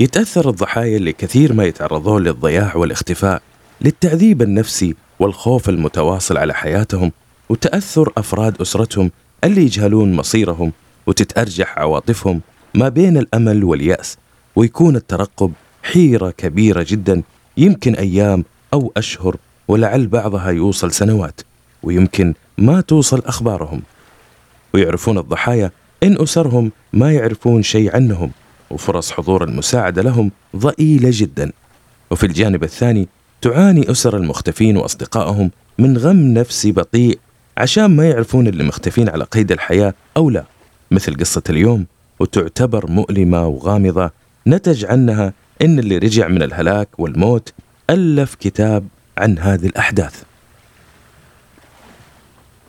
يتأثر الضحايا اللي كثير ما يتعرضون للضياع والاختفاء للتعذيب النفسي والخوف المتواصل على حياتهم وتأثر أفراد أسرتهم اللي يجهلون مصيرهم وتتأرجح عواطفهم ما بين الأمل واليأس ويكون الترقب حيرة كبيرة جدا يمكن أيام أو أشهر ولعل بعضها يوصل سنوات ويمكن ما توصل أخبارهم. ويعرفون الضحايا إن أسرهم ما يعرفون شيء عنهم. وفرص حضور المساعدة لهم ضئيلة جدا. وفي الجانب الثاني تعاني أسر المختفين وأصدقائهم من غم نفسي بطيء عشان ما يعرفون اللي مختفين على قيد الحياة أو لا. مثل قصة اليوم وتعتبر مؤلمة وغامضة نتج عنها إن اللي رجع من الهلاك والموت ألف كتاب عن هذه الأحداث.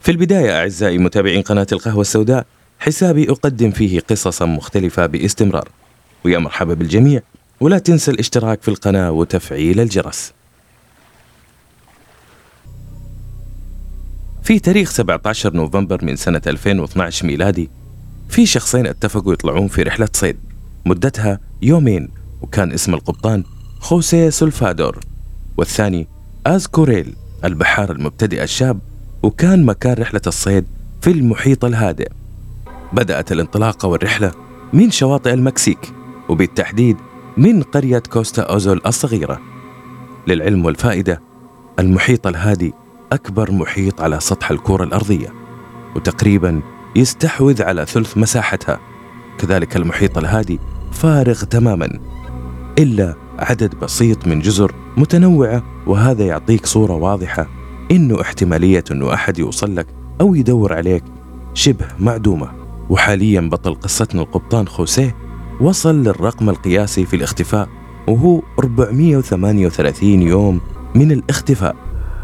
في البداية أعزائي متابعين قناة القهوة السوداء حسابي أقدم فيه قصصا مختلفة باستمرار. ويا مرحبا بالجميع. ولا تنسى الاشتراك في القناة وتفعيل الجرس. في تاريخ 17 نوفمبر من سنة 2012 ميلادي في شخصين اتفقوا يطلعون في رحلة صيد. مدتها يومين وكان اسم القبطان خوسيه سلفادور. والثاني إزيكييل البحار المبتدئ الشاب وكان مكان رحلة الصيد في المحيط الهادئ. بدأت الانطلاقة والرحلة من شواطئ المكسيك. وبالتحديد من قرية كوستا أزول الصغيرة. للعلم والفائدة المحيط الهادي أكبر محيط على سطح الكرة الأرضية وتقريبا يستحوذ على ثلث مساحتها. كذلك المحيط الهادي فارغ تماما إلا عدد بسيط من جزر متنوعة وهذا يعطيك صورة واضحة إنه احتمالية إنه أحد يوصل لك أو يدور عليك شبه معدومة. وحاليا بطل قصتنا القبطان خوسيه وصل للرقم القياسي في الاختفاء وهو 438 يوم من الاختفاء.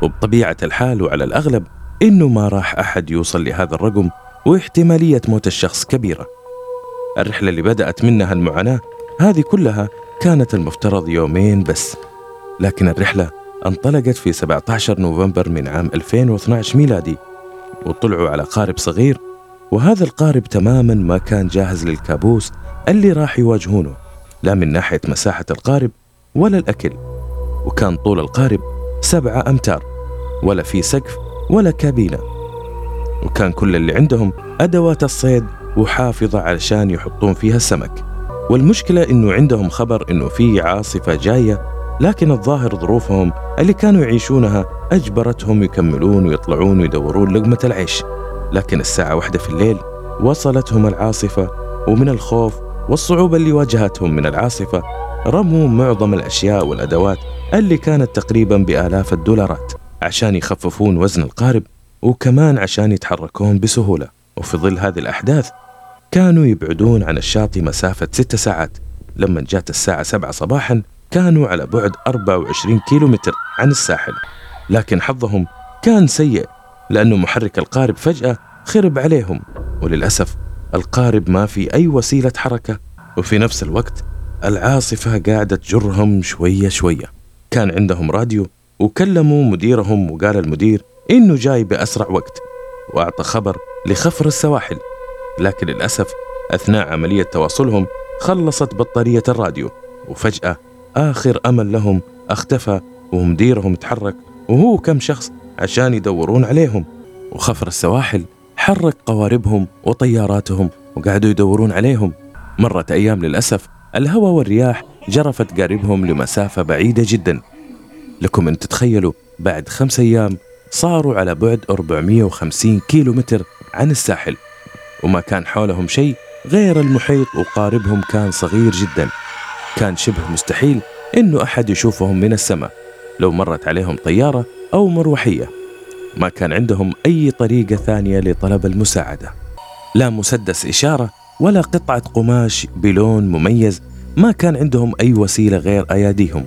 وبطبيعة الحال وعلى الأغلب إنه ما راح أحد يوصل لهذا الرقم واحتمالية موت الشخص كبيرة. الرحلة اللي بدأت منها المعاناة هذه كلها كانت المفترض يومين بس. لكن الرحلة انطلقت في 17 نوفمبر من عام 2012 ميلادي وطلعوا على قارب صغير وهذا القارب تماما ما كان جاهز للكابوس اللي راح يواجهونه لا من ناحية مساحة القارب ولا الأكل. وكان طول القارب سبعة أمتار ولا في سقف ولا كابينة. وكان كل اللي عندهم أدوات الصيد وحافظة علشان يحطون فيها السمك. والمشكلة إنه عندهم خبر إنه في عاصفة جاية لكن الظاهر ظروفهم اللي كانوا يعيشونها أجبرتهم يكملون ويطلعون ويدورون لقمة العيش. لكن الساعة واحدة في الليل وصلتهم العاصفة ومن الخوف والصعوبة اللي واجهتهم من العاصفة رموا معظم الأشياء والأدوات اللي كانت تقريبا بآلاف الدولارات عشان يخففون وزن القارب وكمان عشان يتحركون بسهولة. وفي ظل هذه الأحداث كانوا يبعدون عن الشاطئ مسافة ست ساعات. لما جات الساعة سبعة صباحا كانوا على بعد 24 كيلومتر عن الساحل. لكن حظهم كان سيء. لأنه محرك القارب فجأة خرب عليهم وللأسف القارب ما في أي وسيلة حركة. وفي نفس الوقت العاصفة قاعدة تجرهم شوية شوية. كان عندهم راديو وكلموا مديرهم وقال المدير إنه جاي بأسرع وقت وأعطى خبر لخفر السواحل. لكن للأسف أثناء عملية تواصلهم خلصت بطارية الراديو وفجأة آخر أمل لهم اختفى ومديرهم تحرك وهو كم شخص عشان يدورون عليهم. وخفر السواحل حرك قواربهم وطياراتهم وقعدوا يدورون عليهم. مرت أيام للأسف الهواء والرياح جرفت قاربهم لمسافة بعيدة جدا. لكم أن تتخيلوا بعد خمس أيام صاروا على بعد 450 كيلو متر عن الساحل. وما كان حولهم شيء غير المحيط وقاربهم كان صغير جدا. كان شبه مستحيل إنه أحد يشوفهم من السماء. لو مرت عليهم طيارة أو مروحية. ما كان عندهم أي طريقة ثانية لطلب المساعدة. لا مسدس إشارة ولا قطعة قماش بلون مميز ما كان عندهم أي وسيلة غير أياديهم.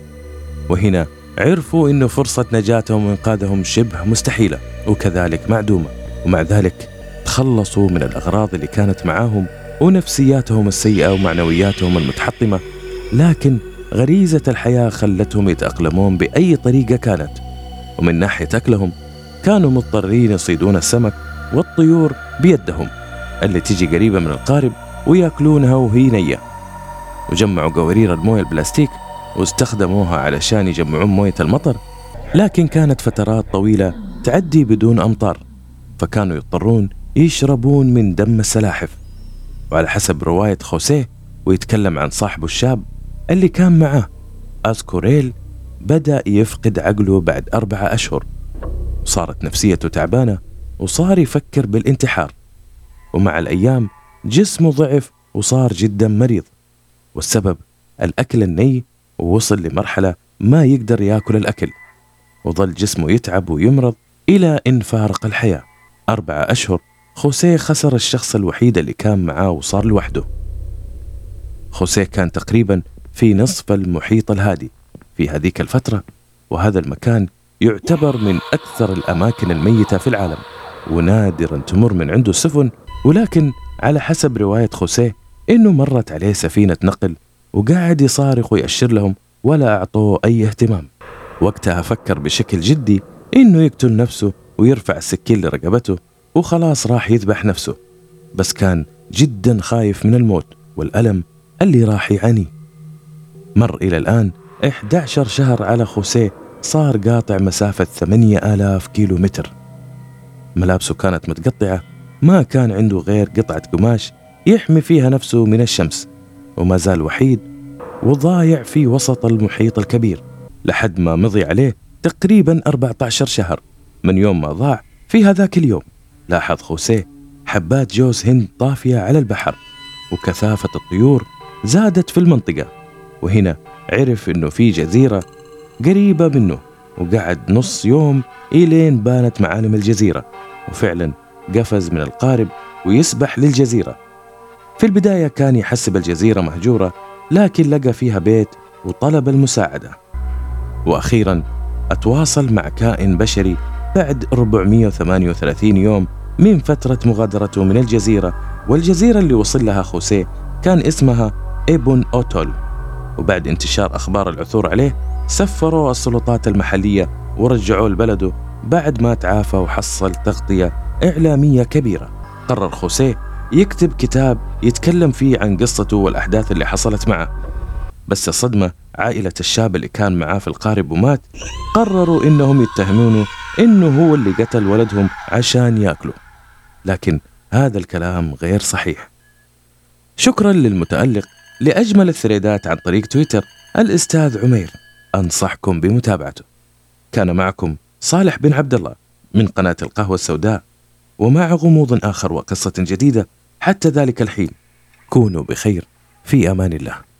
وهنا عرفوا انه فرصة نجاتهم وانقاذهم شبه مستحيلة وكذلك معدومة. ومع ذلك تخلصوا من الأغراض اللي كانت معاهم ونفسياتهم السيئة ومعنوياتهم المتحطمة. لكن غريزة الحياة خلتهم يتأقلمون بأي طريقة كانت. ومن ناحية أكلهم كانوا مضطرين يصيدون السمك والطيور بيدهم اللي تجي قريبة من القارب ويأكلونها وهي نية وجمعوا قوارير الموية البلاستيك واستخدموها علشان يجمعون موية المطر لكن كانت فترات طويلة تعدي بدون أمطار فكانوا يضطرون يشربون من دم السلاحف وعلى حسب رواية خوسيه ويتكلم عن صاحبه الشاب اللي كان معه اسكوريل بدأ يفقد عقله بعد أربعة أشهر. وصارت نفسيته تعبانة وصار يفكر بالانتحار. ومع الأيام جسمه ضعف وصار جدا مريض والسبب الأكل الني ووصل لمرحلة ما يقدر يأكل الأكل وظل جسمه يتعب ويمرض إلى إن فارق الحياة. أربعة أشهر خوسيه خسر الشخص الوحيد اللي كان معاه وصار لوحده. خوسيه كان تقريبا في نصف المحيط الهادي في هذيك الفترة وهذا المكان يعتبر من أكثر الأماكن الميتة في العالم ونادرا تمر من عنده السفن ولكن على حسب رواية خوسيه إنه مرت عليه سفينة نقل وقاعد يصارخ ويأشر لهم ولا أعطوه أي اهتمام. وقتها فكر بشكل جدي إنه يقتل نفسه ويرفع السكين لرقبته وخلاص راح يذبح نفسه. بس كان جدا خايف من الموت والألم اللي راح يعانيه. مر إلى الآن 11 شهر على خوسيه صار قاطع مسافة 8000 كيلو متر ملابسه كانت متقطعة ما كان عنده غير قطعة قماش يحمي فيها نفسه من الشمس وما زال وحيد وضايع في وسط المحيط الكبير لحد ما مضي عليه تقريبا 14 شهر. من يوم ما ضاع في هذاك اليوم لاحظ خوسيه حبات جوز هند طافية على البحر وكثافة الطيور زادت في المنطقة وهنا عرف إنه في جزيرة قريبة منه وقعد نص يوم إلين بانت معالم الجزيرة وفعلا قفز من القارب ويسبح للجزيرة. في البداية كان يحسب الجزيرة مهجورة لكن لقى فيها بيت وطلب المساعدة. وأخيرا أتواصل مع كائن بشري بعد 438 يوم من فترة مغادرته من الجزيرة والجزيرة اللي وصل لها خوسيه كان اسمها إيبون أوتول. وبعد انتشار أخبار العثور عليه سفروا السلطات المحلية ورجعوه لبلده بعد ما تعافى وحصل تغطية إعلامية كبيرة. قرر خوسيه يكتب كتاب يتكلم فيه عن قصته والأحداث اللي حصلت معه. بس الصدمة عائلة الشاب اللي كان معاه في القارب ومات قرروا إنهم يتهمونه إنه هو اللي قتل ولدهم عشان يأكله. لكن هذا الكلام غير صحيح. شكرا للمتألق لأجمل الثريدات عن طريق تويتر الأستاذ عمير. أنصحكم بمتابعته. كان معكم صالح بن عبد الله من قناة القهوة السوداء ومع غموض آخر وقصة جديدة حتى ذلك الحين. كونوا بخير في أمان الله.